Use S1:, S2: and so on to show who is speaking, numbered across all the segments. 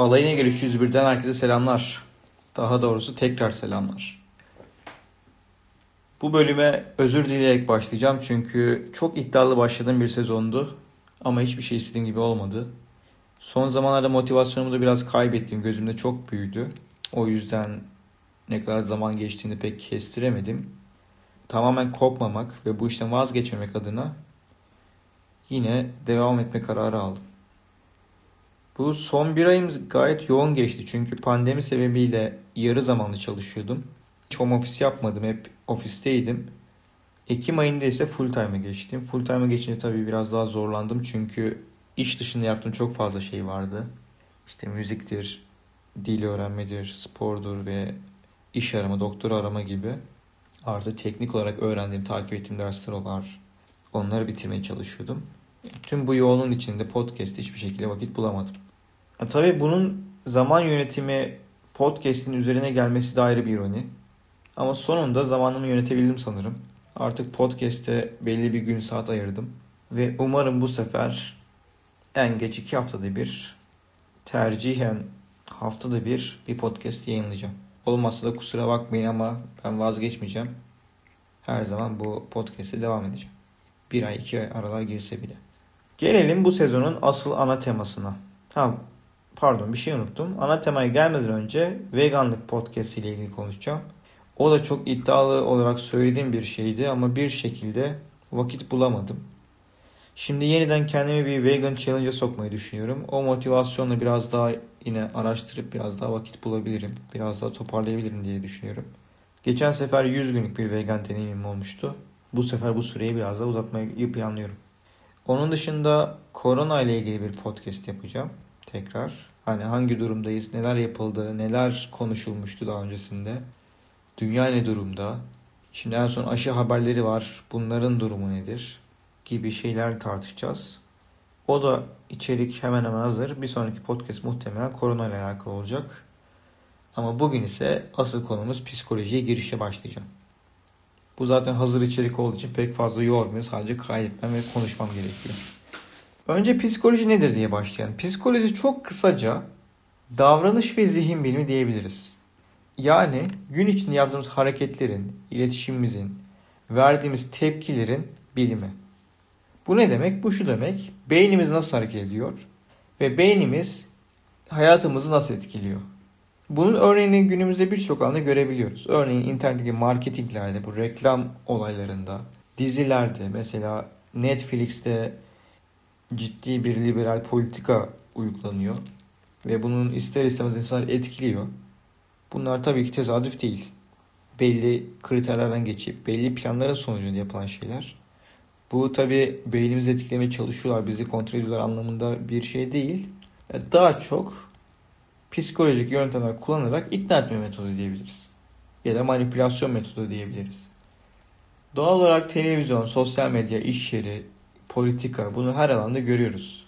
S1: Alayına göre 301'den herkese selamlar. Daha doğrusu tekrar selamlar. Bu bölüme özür dileyerek başlayacağım çünkü çok iddialı başladığım bir sezondu. Ama hiçbir şey istediğim gibi olmadı. Son zamanlarda motivasyonumu da biraz kaybettim. Gözümde çok büyüdü. O yüzden ne kadar zaman geçtiğini pek kestiremedim. Tamamen kopmamak ve bu işten vazgeçmemek adına yine devam etme kararı aldım. Bu son bir ayım gayet yoğun geçti çünkü pandemi sebebiyle yarı zamanlı çalışıyordum. Hiç home office yapmadım, hep ofisteydim. Ekim ayında ise full time'a geçtim. Full time'a geçince tabii biraz daha zorlandım çünkü iş dışında yaptığım çok fazla şey vardı. İşte müziktir, dil öğrenmedir, spordur ve iş arama, doktor arama gibi. Artı teknik olarak öğrendiğim, takip ettiğim dersler var. Onları bitirmeye çalışıyordum. Tüm bu yoğunluğun içinde podcast hiçbir şekilde vakit bulamadım. E, tabii bunun zaman yönetimi podcast'in üzerine gelmesi de ayrı bir ironi. Ama sonunda zamanımı yönetebildim sanırım. Artık podcast'e belli bir gün saat ayırdım. Ve umarım bu sefer en geç iki haftada bir tercihen haftada bir bir podcast yayınlayacağım. Olmazsa da kusura bakmayın ama ben vazgeçmeyeceğim. Her zaman bu podcast'e devam edeceğim. Bir ay iki ay aralar girse bile. Gelelim bu sezonun asıl ana temasına. Ha pardon bir şey unuttum. Ana temaya gelmeden önce veganlık podcast ile ilgili konuşacağım. O da çok iddialı olarak söylediğim bir şeydi ama bir şekilde vakit bulamadım. Şimdi yeniden kendimi bir vegan challenge'a sokmayı düşünüyorum. O motivasyonla biraz daha yine araştırıp biraz daha vakit bulabilirim. Biraz daha toparlayabilirim diye düşünüyorum. Geçen sefer 100 günlük bir vegan deneyimim olmuştu. Bu sefer bu süreyi biraz daha uzatmayı planlıyorum. Onun dışında korona ile ilgili bir podcast yapacağım tekrar. Hani hangi durumdayız, neler yapıldı, neler konuşulmuştu daha öncesinde. Dünya ne durumda? Şimdi en son aşı haberleri var. Bunların durumu nedir? Gibi şeyler tartışacağız. O da içerik hemen hemen hazır. Bir sonraki podcast muhtemelen korona ile alakalı olacak. Ama bugün ise asıl konumuz psikolojiye girişe başlayacağım. Bu zaten hazır içerik olduğu için pek fazla yormuyor. Sadece kaydetmem ve konuşmam gerekiyor. Önce psikoloji nedir diye başlayalım. Psikoloji çok kısaca davranış ve zihin bilimi diyebiliriz. Yani gün içinde yaptığımız hareketlerin, iletişimimizin, verdiğimiz tepkilerin bilimi. Bu ne demek? Bu şu demek. Beynimiz nasıl hareket ediyor ve beynimiz hayatımızı nasıl etkiliyor? Bunun örneğini günümüzde birçok alanda görebiliyoruz. Örneğin internetteki marketinglerde, bu reklam olaylarında, dizilerde mesela Netflix'te ciddi bir liberal politika uygulanıyor. Ve bunun ister istemez insanları etkiliyor. Bunlar tabii ki tesadüf değil. Belli kriterlerden geçip belli planların sonucunda yapılan şeyler. Bu tabii beynimizi etkilemeye çalışıyorlar, bizi kontrol ediyorlar anlamında bir şey değil. Daha çok psikolojik yöntemler kullanarak ikna etme metodu diyebiliriz. Ya da manipülasyon metodu diyebiliriz. Doğal olarak televizyon, sosyal medya, iş yeri, politika bunu her alanda görüyoruz.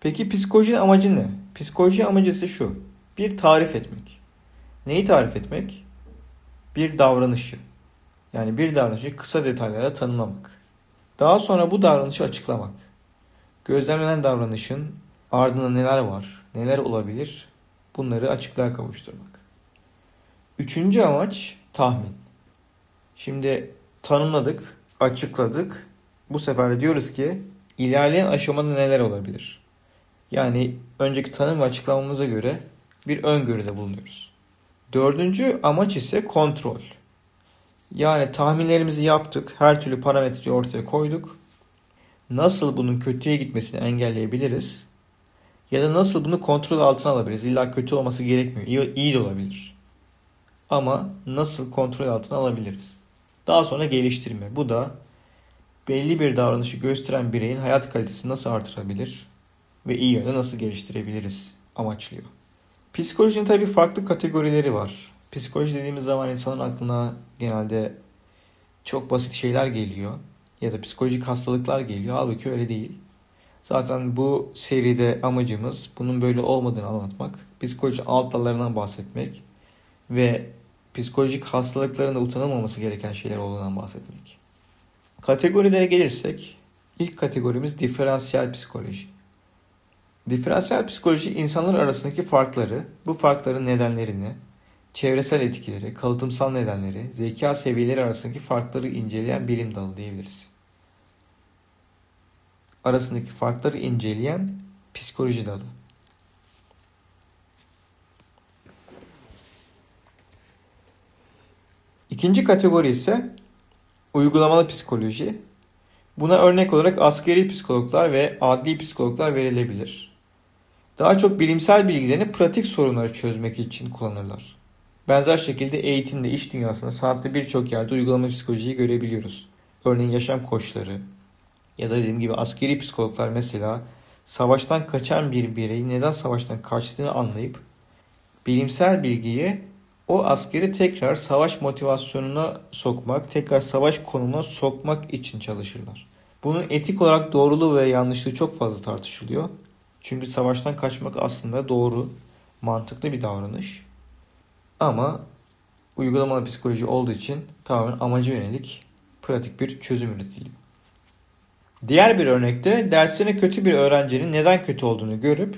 S1: Peki psikoloji amacı ne? Psikoloji amacı ise şu. Bir tarif etmek. Neyi tarif etmek? Bir davranışı. Yani bir davranışı kısa detaylarla tanımlamak. Daha sonra bu davranışı açıklamak. Gözlemlenen davranışın ardında neler var, neler olabilir bunları açıklığa kavuşturmak. Üçüncü amaç tahmin. Şimdi tanımladık, açıkladık. Bu sefer de diyoruz ki ilerleyen aşamada neler olabilir? Yani önceki tanım ve açıklamamıza göre bir öngörüde bulunuyoruz. Dördüncü amaç ise kontrol. Yani tahminlerimizi yaptık, her türlü parametreyi ortaya koyduk. Nasıl bunun kötüye gitmesini engelleyebiliriz? Ya da nasıl bunu kontrol altına alabiliriz? İlla kötü olması gerekmiyor. İyi, iyi de olabilir. Ama nasıl kontrol altına alabiliriz? Daha sonra geliştirme. Bu da belli bir davranışı gösteren bireyin hayat kalitesini nasıl artırabilir ve iyi yönde nasıl geliştirebiliriz amaçlıyor. Psikolojinin tabii farklı kategorileri var. Psikoloji dediğimiz zaman insanın aklına genelde çok basit şeyler geliyor ya da psikolojik hastalıklar geliyor. Halbuki öyle değil. Zaten bu seride amacımız bunun böyle olmadığını anlatmak, psikoloji alt dallarından bahsetmek ve psikolojik hastalıkların da utanılmaması gereken şeyler olduğundan bahsetmek. Kategorilere gelirsek ilk kategorimiz diferansiyel psikoloji. Diferansiyel psikoloji insanlar arasındaki farkları, bu farkların nedenlerini, çevresel etkileri, kalıtımsal nedenleri, zeka seviyeleri arasındaki farkları inceleyen bilim dalı diyebiliriz. Arasındaki farkları inceleyen psikoloji dalı. İkinci kategori ise uygulamalı psikoloji. Buna örnek olarak askeri psikologlar ve adli psikologlar verilebilir. Daha çok bilimsel bilgilerini pratik sorunları çözmek için kullanırlar. Benzer şekilde eğitimde, iş dünyasında, sanatta birçok yerde uygulama psikolojiyi görebiliyoruz. Örneğin yaşam koçları ya da dediğim gibi askeri psikologlar mesela savaştan kaçan bir bireyi neden savaştan kaçtığını anlayıp bilimsel bilgiyi o askeri tekrar savaş motivasyonuna sokmak, tekrar savaş konumuna sokmak için çalışırlar. Bunun etik olarak doğruluğu ve yanlışlığı çok fazla tartışılıyor. Çünkü savaştan kaçmak aslında doğru, mantıklı bir davranış. Ama uygulamalı psikoloji olduğu için tamamen amaca yönelik pratik bir çözüm üretiliyor. Diğer bir örnekte derslerine kötü bir öğrencinin neden kötü olduğunu görüp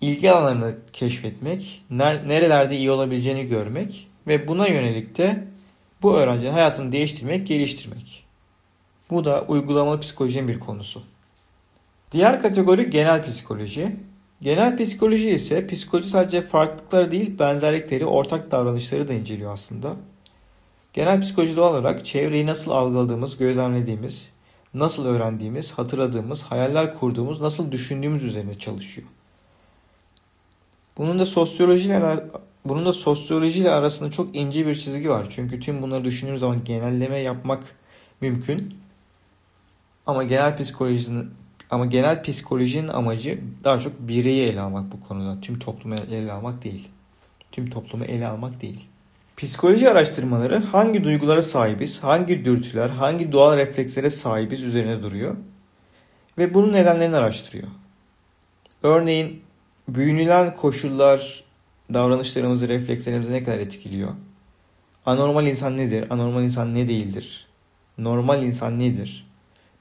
S1: ilgi alanlarını keşfetmek, nerelerde iyi olabileceğini görmek ve buna yönelik de bu öğrencinin hayatını değiştirmek, geliştirmek. Bu da uygulamalı psikolojinin bir konusu. Diğer kategori genel psikoloji. Genel psikoloji ise psikoloji sadece farklılıkları değil benzerlikleri, ortak davranışları da inceliyor aslında. Genel psikoloji doğal olarak çevreyi nasıl algıladığımız, gözlemlediğimiz, nasıl öğrendiğimiz, hatırladığımız, hayaller kurduğumuz, nasıl düşündüğümüz üzerine çalışıyor. Bunun da sosyolojiyle bunun da sosyolojiyle arasında çok ince bir çizgi var. Çünkü tüm bunları düşündüğümüz zaman genelleme yapmak mümkün. Ama genel psikolojinin ama genel psikolojinin amacı daha çok bireyi ele almak bu konuda. Tüm toplumu ele almak değil. Tüm toplumu ele almak değil. Psikoloji araştırmaları hangi duygulara sahibiz, hangi dürtüler, hangi doğal reflekslere sahibiz üzerine duruyor. Ve bunun nedenlerini araştırıyor. Örneğin büyünülen koşullar davranışlarımızı, reflekslerimizi ne kadar etkiliyor? Anormal insan nedir? Anormal insan ne değildir? Normal insan nedir?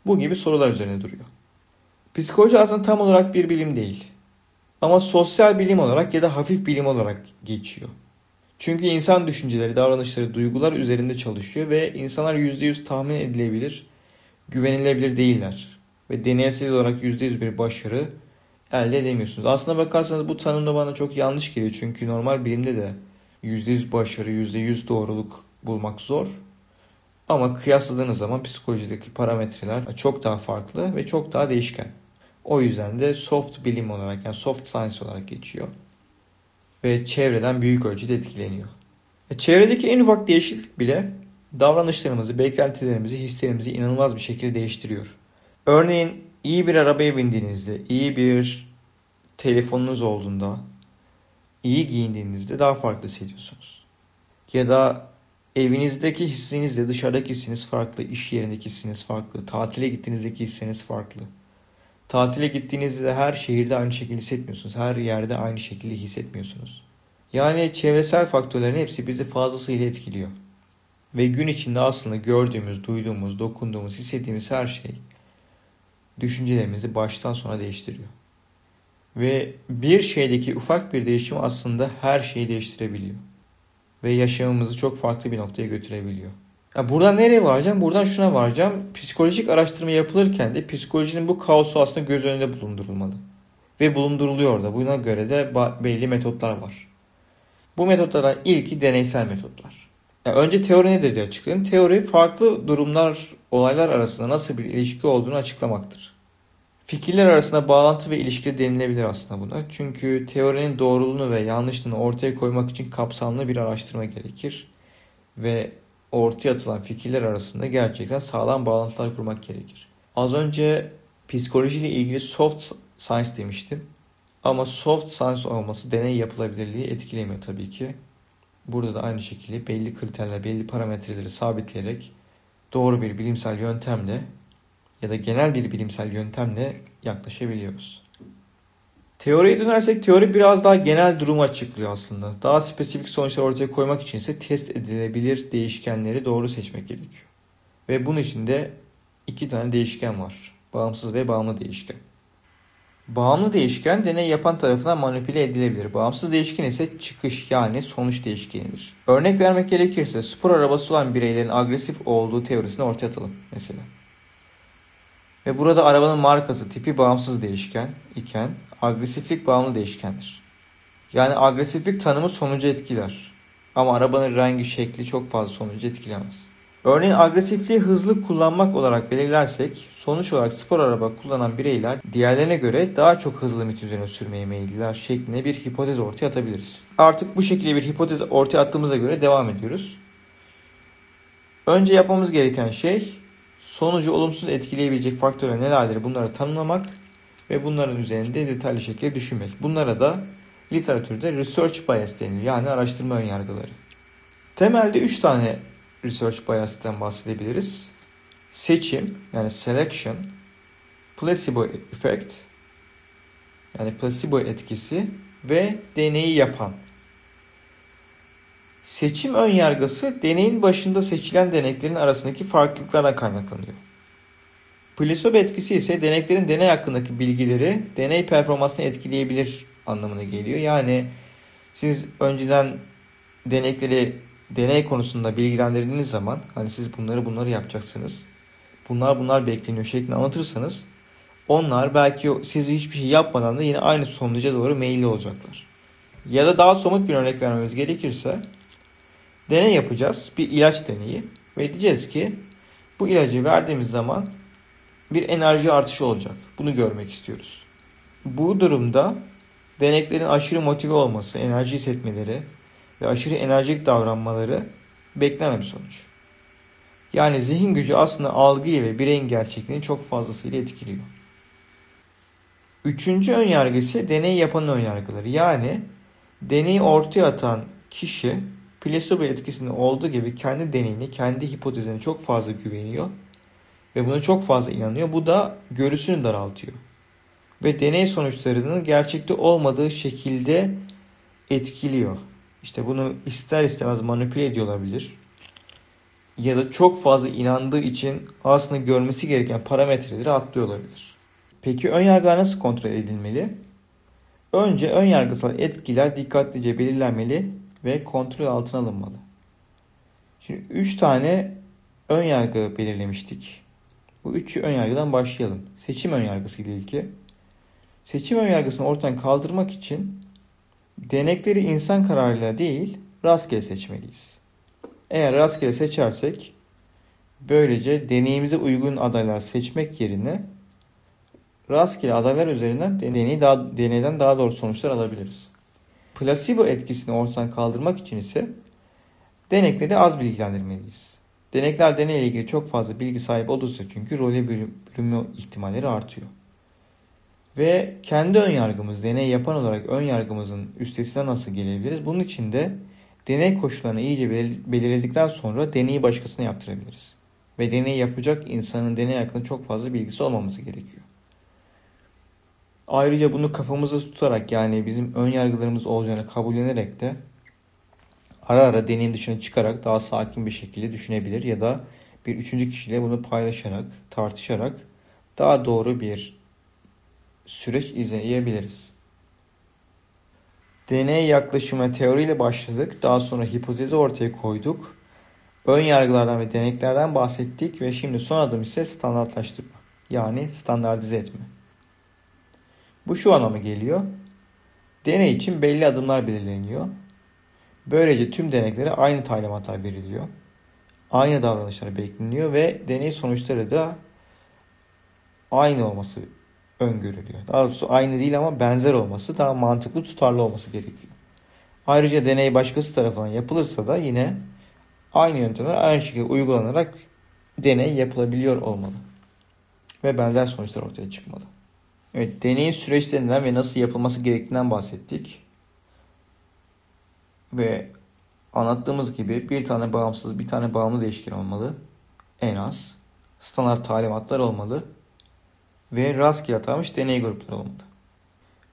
S1: Bu gibi sorular üzerine duruyor. Psikoloji aslında tam olarak bir bilim değil. Ama sosyal bilim olarak ya da hafif bilim olarak geçiyor. Çünkü insan düşünceleri, davranışları, duygular üzerinde çalışıyor ve insanlar %100 tahmin edilebilir, güvenilebilir değiller. Ve deneysel olarak %100 bir başarı elde edemiyorsunuz. Aslına bakarsanız bu tanım da bana çok yanlış geliyor. Çünkü normal bilimde de %100 başarı, %100 doğruluk bulmak zor. Ama kıyasladığınız zaman psikolojideki parametreler çok daha farklı ve çok daha değişken. O yüzden de soft bilim olarak yani soft science olarak geçiyor. Ve çevreden büyük ölçüde etkileniyor. E, çevredeki en ufak değişiklik bile davranışlarımızı, beklentilerimizi, hislerimizi inanılmaz bir şekilde değiştiriyor. Örneğin iyi bir arabaya bindiğinizde, iyi bir telefonunuz olduğunda, iyi giyindiğinizde daha farklı hissediyorsunuz. Ya da evinizdeki hissinizle dışarıdaki hissiniz farklı, iş yerindeki hissiniz farklı, tatile gittiğinizdeki hissiniz farklı. Tatile gittiğinizde her şehirde aynı şekilde hissetmiyorsunuz. Her yerde aynı şekilde hissetmiyorsunuz. Yani çevresel faktörlerin hepsi bizi fazlasıyla etkiliyor. Ve gün içinde aslında gördüğümüz, duyduğumuz, dokunduğumuz, hissettiğimiz her şey düşüncelerimizi baştan sona değiştiriyor. Ve bir şeydeki ufak bir değişim aslında her şeyi değiştirebiliyor. Ve yaşamımızı çok farklı bir noktaya götürebiliyor. Ya buradan nereye varacağım? Buradan şuna varacağım. Psikolojik araştırma yapılırken de psikolojinin bu kaosu aslında göz önünde bulundurulmalı. Ve bulunduruluyor da. Buna göre de belli metotlar var. Bu metotlardan ilki deneysel metotlar. Ya önce teori nedir diye açıklayayım. Teori farklı durumlar, olaylar arasında nasıl bir ilişki olduğunu açıklamaktır. Fikirler arasında bağlantı ve ilişki denilebilir aslında buna. Çünkü teorinin doğruluğunu ve yanlışlığını ortaya koymak için kapsamlı bir araştırma gerekir. Ve ortaya atılan fikirler arasında gerçekten sağlam bağlantılar kurmak gerekir. Az önce psikolojiyle ilgili soft science demiştim. Ama soft science olması deney yapılabilirliği etkilemiyor tabii ki. Burada da aynı şekilde belli kriterler, belli parametreleri sabitleyerek doğru bir bilimsel yöntemle ya da genel bir bilimsel yöntemle yaklaşabiliyoruz. Teoriye dönersek teori biraz daha genel durumu açıklıyor aslında. Daha spesifik sonuçlar ortaya koymak için ise test edilebilir değişkenleri doğru seçmek gerekiyor. Ve bunun için de iki tane değişken var. Bağımsız ve bağımlı değişken. Bağımlı değişken deney yapan tarafından manipüle edilebilir. Bağımsız değişken ise çıkış yani sonuç değişkenidir. Örnek vermek gerekirse spor arabası olan bireylerin agresif olduğu teorisini ortaya atalım mesela. Ve burada arabanın markası tipi bağımsız değişken iken agresiflik bağımlı değişkendir. Yani agresiflik tanımı sonucu etkiler. Ama arabanın rengi, şekli çok fazla sonucu etkilemez. Örneğin agresifliği hızlı kullanmak olarak belirlersek sonuç olarak spor araba kullanan bireyler diğerlerine göre daha çok hızlı limit üzerine sürmeye meyilliler şeklinde bir hipotez ortaya atabiliriz. Artık bu şekilde bir hipotez ortaya attığımıza göre devam ediyoruz. Önce yapmamız gereken şey sonucu olumsuz etkileyebilecek faktörler nelerdir bunları tanımlamak ve bunların üzerinde detaylı şekilde düşünmek. Bunlara da literatürde research bias deniliyor yani araştırma önyargıları. Temelde 3 tane research bias'ten bahsedebiliriz. Seçim yani selection, placebo effect yani placebo etkisi ve deneyi yapan. Seçim ön yargısı deneyin başında seçilen deneklerin arasındaki farklılıklara kaynaklanıyor. Placebo etkisi ise deneklerin deney hakkındaki bilgileri deney performansını etkileyebilir anlamına geliyor. Yani siz önceden denekleri deney konusunda bilgilendirdiğiniz zaman hani siz bunları bunları yapacaksınız. Bunlar bunlar bekleniyor şeklinde anlatırsanız onlar belki siz hiçbir şey yapmadan da yine aynı sonuca doğru meyilli olacaklar. Ya da daha somut bir örnek vermemiz gerekirse deney yapacağız. Bir ilaç deneyi ve diyeceğiz ki bu ilacı verdiğimiz zaman bir enerji artışı olacak. Bunu görmek istiyoruz. Bu durumda deneklerin aşırı motive olması, enerji hissetmeleri ve aşırı enerjik davranmaları beklenen bir sonuç. Yani zihin gücü aslında algıyı ve bireyin gerçekliğini çok fazlasıyla etkiliyor. Üçüncü ön yargı ise deney yapan ön yargıları. Yani deneyi ortaya atan kişi plasebo etkisinde olduğu gibi kendi deneyini, kendi hipotezine çok fazla güveniyor ve buna çok fazla inanıyor. Bu da görüsünü daraltıyor. Ve deney sonuçlarının gerçekte olmadığı şekilde etkiliyor. İşte bunu ister istemez manipüle ediyor olabilir. Ya da çok fazla inandığı için aslında görmesi gereken parametreleri atlıyor olabilir. Peki ön yargılar nasıl kontrol edilmeli? Önce ön yargısal etkiler dikkatlice belirlenmeli ve kontrol altına alınmalı. Şimdi 3 tane ön yargı belirlemiştik. Bu üç ön yargıdan başlayalım. Seçim ön yargısı ile ilgili. Seçim ön yargısını ortadan kaldırmak için denekleri insan kararıyla değil rastgele seçmeliyiz. Eğer rastgele seçersek böylece deneyimize uygun adaylar seçmek yerine rastgele adaylar üzerinden deneyi daha, deneyden daha doğru sonuçlar alabiliriz. Plasebo etkisini ortadan kaldırmak için ise denekleri az bilgilendirmeliyiz. Denekler deneyle ilgili çok fazla bilgi sahibi olursa çünkü role bürünme ihtimalleri artıyor. Ve kendi ön yargımız, deney yapan olarak ön yargımızın üstesine nasıl gelebiliriz? Bunun için de deney koşullarını iyice belirledikten sonra deneyi başkasına yaptırabiliriz. Ve deney yapacak insanın deney hakkında çok fazla bilgisi olmaması gerekiyor. Ayrıca bunu kafamızda tutarak yani bizim ön yargılarımız olacağını kabullenerek de ara ara deneyin dışına çıkarak daha sakin bir şekilde düşünebilir ya da bir üçüncü kişiyle bunu paylaşarak, tartışarak daha doğru bir süreç izleyebiliriz. Deney yaklaşımına teoriyle başladık. Daha sonra hipotezi ortaya koyduk. Ön yargılardan ve deneklerden bahsettik ve şimdi son adım ise standartlaştırma. Yani standartize etme. Bu şu anlama geliyor. Deney için belli adımlar belirleniyor. Böylece tüm deneklere aynı talimatlar veriliyor. Aynı davranışlar bekleniyor ve deney sonuçları da aynı olması öngörülüyor. Daha doğrusu aynı değil ama benzer olması daha mantıklı tutarlı olması gerekiyor. Ayrıca deney başkası tarafından yapılırsa da yine aynı yöntemler aynı şekilde uygulanarak deney yapılabiliyor olmalı. Ve benzer sonuçlar ortaya çıkmalı. Evet, deneyin süreçlerinden ve nasıl yapılması gerektiğinden bahsettik. Ve anlattığımız gibi bir tane bağımsız, bir tane bağımlı değişken olmalı. En az. Standart talimatlar olmalı ve rastgele atanmış deney grupları olmalı.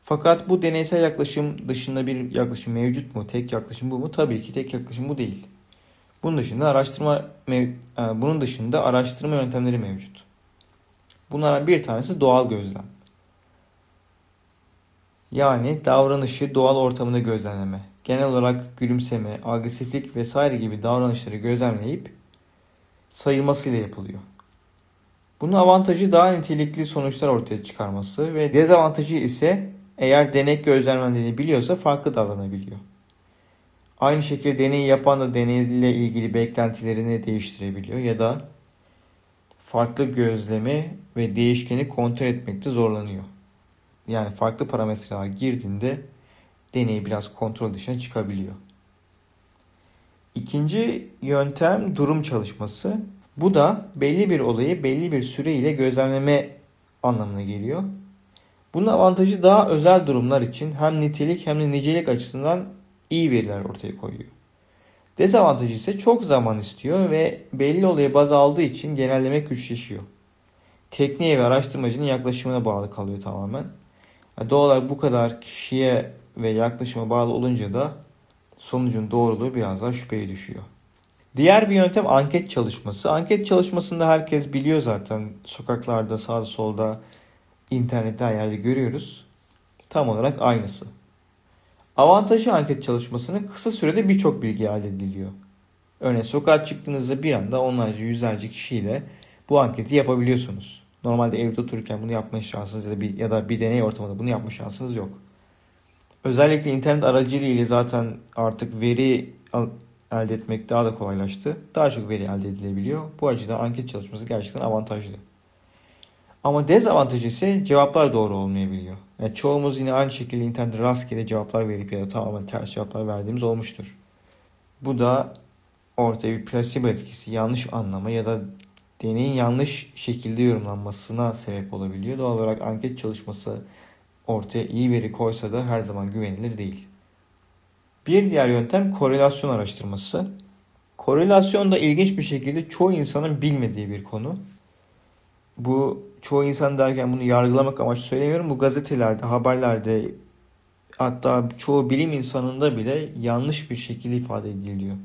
S1: Fakat bu deneysel yaklaşım dışında bir yaklaşım mevcut mu? Tek yaklaşım bu mu? Tabii ki tek yaklaşım bu değil. Bunun dışında araştırma e, bunun dışında araştırma yöntemleri mevcut. Bunlardan bir tanesi doğal gözlem. Yani davranışı doğal ortamında gözlemleme. Genel olarak gülümseme, agresiflik vesaire gibi davranışları gözlemleyip sayılmasıyla yapılıyor. Bunun avantajı daha nitelikli sonuçlar ortaya çıkarması ve dezavantajı ise eğer denek gözlemlendiğini biliyorsa farklı davranabiliyor. Aynı şekilde deneyi yapan da deneyle ilgili beklentilerini değiştirebiliyor ya da farklı gözlemi ve değişkeni kontrol etmekte zorlanıyor. Yani farklı parametreler girdiğinde deney biraz kontrol dışına çıkabiliyor. İkinci yöntem durum çalışması. Bu da belli bir olayı belli bir süre ile gözlemleme anlamına geliyor. Bunun avantajı daha özel durumlar için hem nitelik hem de nicelik açısından iyi veriler ortaya koyuyor. Dezavantajı ise çok zaman istiyor ve belli olaya baz aldığı için genelleme güçleşiyor. Tekniğe ve araştırmacının yaklaşımına bağlı kalıyor tamamen. Doğal olarak bu kadar kişiye ve yaklaşıma bağlı olunca da sonucun doğruluğu biraz daha şüpheye düşüyor. Diğer bir yöntem anket çalışması. Anket çalışmasında herkes biliyor zaten. Sokaklarda, sağda solda, internette her yerde görüyoruz. Tam olarak aynısı. Avantajı anket çalışmasının kısa sürede birçok bilgi elde ediliyor. Örneğin sokağa çıktığınızda bir anda onlarca yüzlerce kişiyle bu anketi yapabiliyorsunuz. Normalde evde otururken bunu yapma şansınız ya da bir, ya da bir deney ortamında bunu yapma şansınız yok. Özellikle internet aracılığıyla zaten artık veri elde etmek daha da kolaylaştı. Daha çok veri elde edilebiliyor. Bu açıdan anket çalışması gerçekten avantajlı. Ama dezavantajı ise cevaplar doğru olmayabiliyor. Yani çoğumuz yine aynı şekilde internette rastgele cevaplar verip ya da tamamen ters cevaplar verdiğimiz olmuştur. Bu da ortaya bir plasebo etkisi, yanlış anlama ya da deneyin yanlış şekilde yorumlanmasına sebep olabiliyor. Doğal olarak anket çalışması ortaya iyi veri koysa da her zaman güvenilir değil. Bir diğer yöntem korelasyon araştırması. Korelasyon da ilginç bir şekilde çoğu insanın bilmediği bir konu. Bu çoğu insan derken bunu yargılamak amaçlı söylemiyorum. Bu gazetelerde, haberlerde hatta çoğu bilim insanında bile yanlış bir şekilde ifade ediliyor.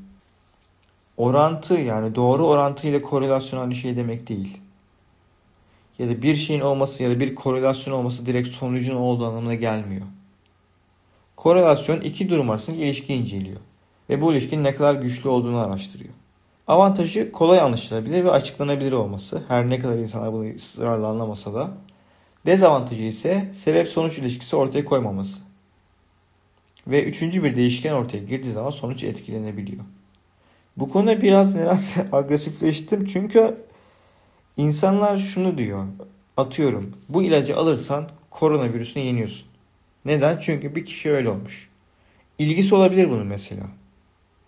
S1: Orantı yani doğru orantı ile korelasyon aynı şey demek değil. Ya da bir şeyin olması ya da bir korelasyon olması direkt sonucun olduğu anlamına gelmiyor. Korelasyon iki durum arasındaki ilişki inceliyor ve bu ilişkinin ne kadar güçlü olduğunu araştırıyor. Avantajı kolay anlaşılabilir ve açıklanabilir olması. Her ne kadar insanlar bunu ısrarla anlamasa da. Dezavantajı ise sebep sonuç ilişkisi ortaya koymaması. Ve üçüncü bir değişken ortaya girdiği zaman sonuç etkilenebiliyor. Bu konuda biraz nedense agresifleştim çünkü insanlar şunu diyor. Atıyorum bu ilacı alırsan koronavirüsünü yeniyorsun. Neden? Çünkü bir kişi öyle olmuş. İlgisi olabilir bunun mesela.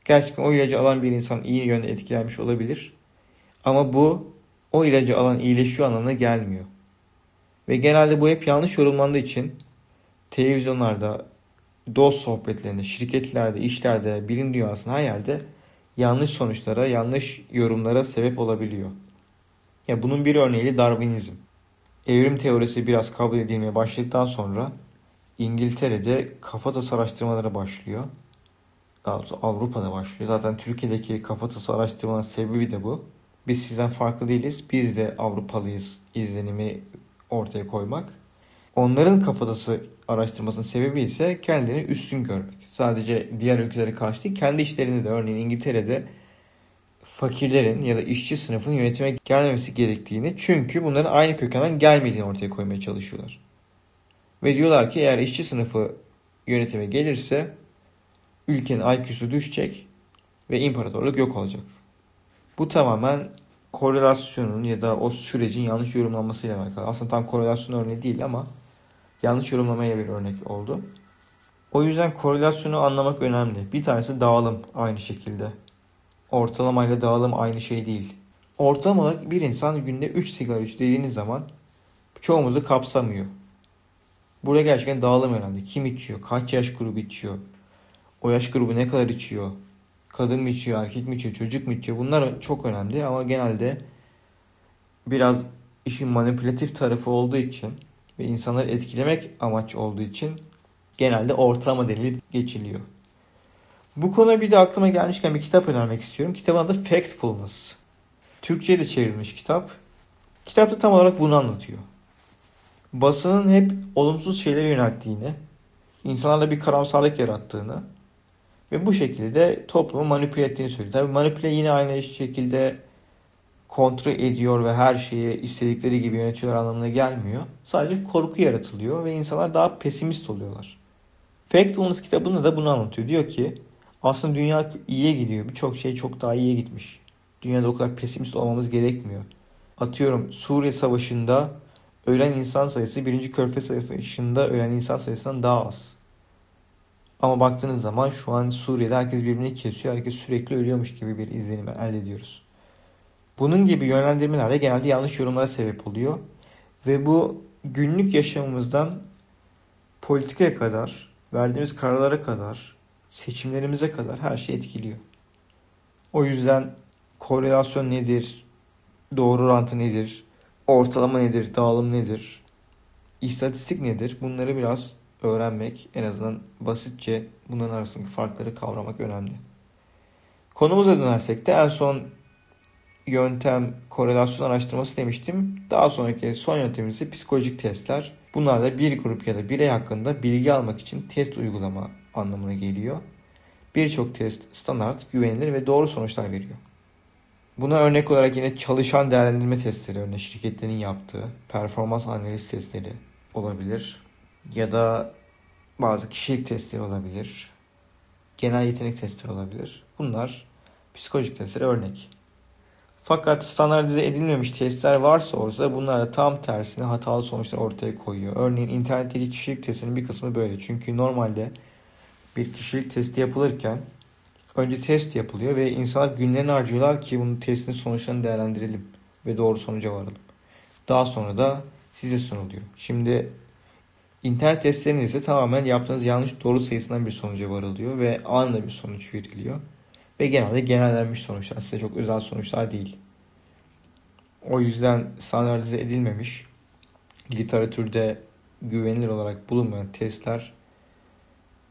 S1: Gerçekten o ilacı alan bir insan iyi yönde etkilenmiş olabilir. Ama bu o ilacı alan iyileşiyor anlamına gelmiyor. Ve genelde bu hep yanlış yorumlandığı için televizyonlarda, dost sohbetlerinde, şirketlerde, işlerde, bilim dünyasında her yerde yanlış sonuçlara, yanlış yorumlara sebep olabiliyor. Ya bunun bir örneği Darwinizm. Evrim teorisi biraz kabul edilmeye başladıktan sonra İngiltere'de kafatası araştırmaları başlıyor. Daha Avrupa'da başlıyor. Zaten Türkiye'deki kafatası araştırmanın sebebi de bu. Biz sizden farklı değiliz. Biz de Avrupalıyız izlenimi ortaya koymak. Onların kafatası araştırmasının sebebi ise kendilerini üstün görmek. Sadece diğer ülkelere karşı değil, kendi işlerinde de örneğin İngiltere'de fakirlerin ya da işçi sınıfının yönetime gelmemesi gerektiğini çünkü bunların aynı kökenden gelmediğini ortaya koymaya çalışıyorlar. Ve diyorlar ki eğer işçi sınıfı yönetime gelirse ülkenin IQ'su düşecek ve imparatorluk yok olacak. Bu tamamen korelasyonun ya da o sürecin yanlış yorumlanmasıyla alakalı. Aslında tam korelasyon örneği değil ama yanlış yorumlamaya bir örnek oldu. O yüzden korelasyonu anlamak önemli. Bir tanesi dağılım aynı şekilde. Ortalamayla dağılım aynı şey değil. Ortalama olarak bir insan günde 3 sigara iç zaman çoğumuzu kapsamıyor. Burada gerçekten dağılım önemli. Kim içiyor? Kaç yaş grubu içiyor? O yaş grubu ne kadar içiyor? Kadın mı içiyor? Erkek mi içiyor? Çocuk mu içiyor? Bunlar çok önemli ama genelde biraz işin manipülatif tarafı olduğu için ve insanları etkilemek amaç olduğu için genelde ortalama denilip geçiliyor. Bu konu bir de aklıma gelmişken bir kitap önermek istiyorum. Kitabın adı Factfulness. Türkçe'ye de çevrilmiş kitap. Kitapta tam olarak bunu anlatıyor basının hep olumsuz şeylere yönelttiğini insanlarda bir karamsarlık yarattığını ve bu şekilde toplumu manipüle ettiğini söylüyor. Tabii manipüle yine aynı şekilde kontrol ediyor ve her şeyi istedikleri gibi yönetiyorlar anlamına gelmiyor. Sadece korku yaratılıyor ve insanlar daha pesimist oluyorlar. Factfulness kitabında da bunu anlatıyor. Diyor ki aslında dünya iyiye gidiyor. Birçok şey çok daha iyiye gitmiş. Dünyada o kadar pesimist olmamız gerekmiyor. Atıyorum Suriye Savaşı'nda ölen insan sayısı birinci Körfez Savaşı'nda ölen insan sayısından daha az. Ama baktığınız zaman şu an Suriye'de herkes birbirini kesiyor. Herkes sürekli ölüyormuş gibi bir izlenim elde ediyoruz. Bunun gibi yönlendirmeler de genelde yanlış yorumlara sebep oluyor. Ve bu günlük yaşamımızdan politikaya kadar, verdiğimiz kararlara kadar, seçimlerimize kadar her şey etkiliyor. O yüzden korelasyon nedir? Doğru orantı nedir? Ortalama nedir? Dağılım nedir? İstatistik nedir? Bunları biraz öğrenmek, en azından basitçe bunların arasındaki farkları kavramak önemli. Konumuza dönersek de en son yöntem korelasyon araştırması demiştim. Daha sonraki son yöntemimiz ise psikolojik testler. Bunlar da bir grup ya da birey hakkında bilgi almak için test uygulama anlamına geliyor. Birçok test standart, güvenilir ve doğru sonuçlar veriyor. Buna örnek olarak yine çalışan değerlendirme testleri, örneğin şirketlerin yaptığı performans analiz testleri olabilir. Ya da bazı kişilik testleri olabilir. Genel yetenek testleri olabilir. Bunlar psikolojik testleri örnek. Fakat standartize edilmemiş testler varsa orada bunlar da tam tersine hatalı sonuçlar ortaya koyuyor. Örneğin internetteki kişilik testinin bir kısmı böyle. Çünkü normalde bir kişilik testi yapılırken önce test yapılıyor ve insanlar günlerini harcıyorlar ki bunun testin sonuçlarını değerlendirelim ve doğru sonuca varalım. Daha sonra da size sunuluyor. Şimdi internet testlerinde ise tamamen yaptığınız yanlış doğru sayısından bir sonuca varılıyor ve anında bir sonuç veriliyor. Ve genelde genellenmiş sonuçlar. Size çok özel sonuçlar değil. O yüzden standartize edilmemiş, literatürde güvenilir olarak bulunmayan testler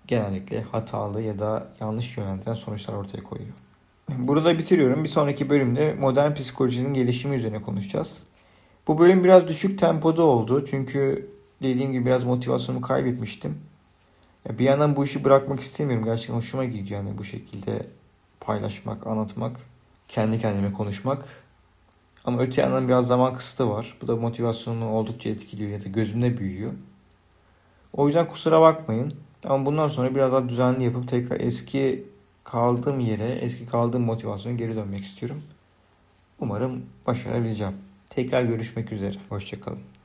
S1: genellikle hatalı ya da yanlış yönlendiren sonuçlar ortaya koyuyor. Burada bitiriyorum. Bir sonraki bölümde modern psikolojinin gelişimi üzerine konuşacağız. Bu bölüm biraz düşük tempoda oldu. Çünkü dediğim gibi biraz motivasyonumu kaybetmiştim. Bir yandan bu işi bırakmak istemiyorum. Gerçekten hoşuma gidiyor yani bu şekilde paylaşmak, anlatmak, kendi kendime konuşmak. Ama öte yandan biraz zaman kısıtı var. Bu da motivasyonumu oldukça etkiliyor ya da gözümde büyüyor. O yüzden kusura bakmayın. Ama bundan sonra biraz daha düzenli yapıp tekrar eski kaldığım yere, eski kaldığım motivasyona geri dönmek istiyorum. Umarım başarabileceğim. Tekrar görüşmek üzere. Hoşçakalın.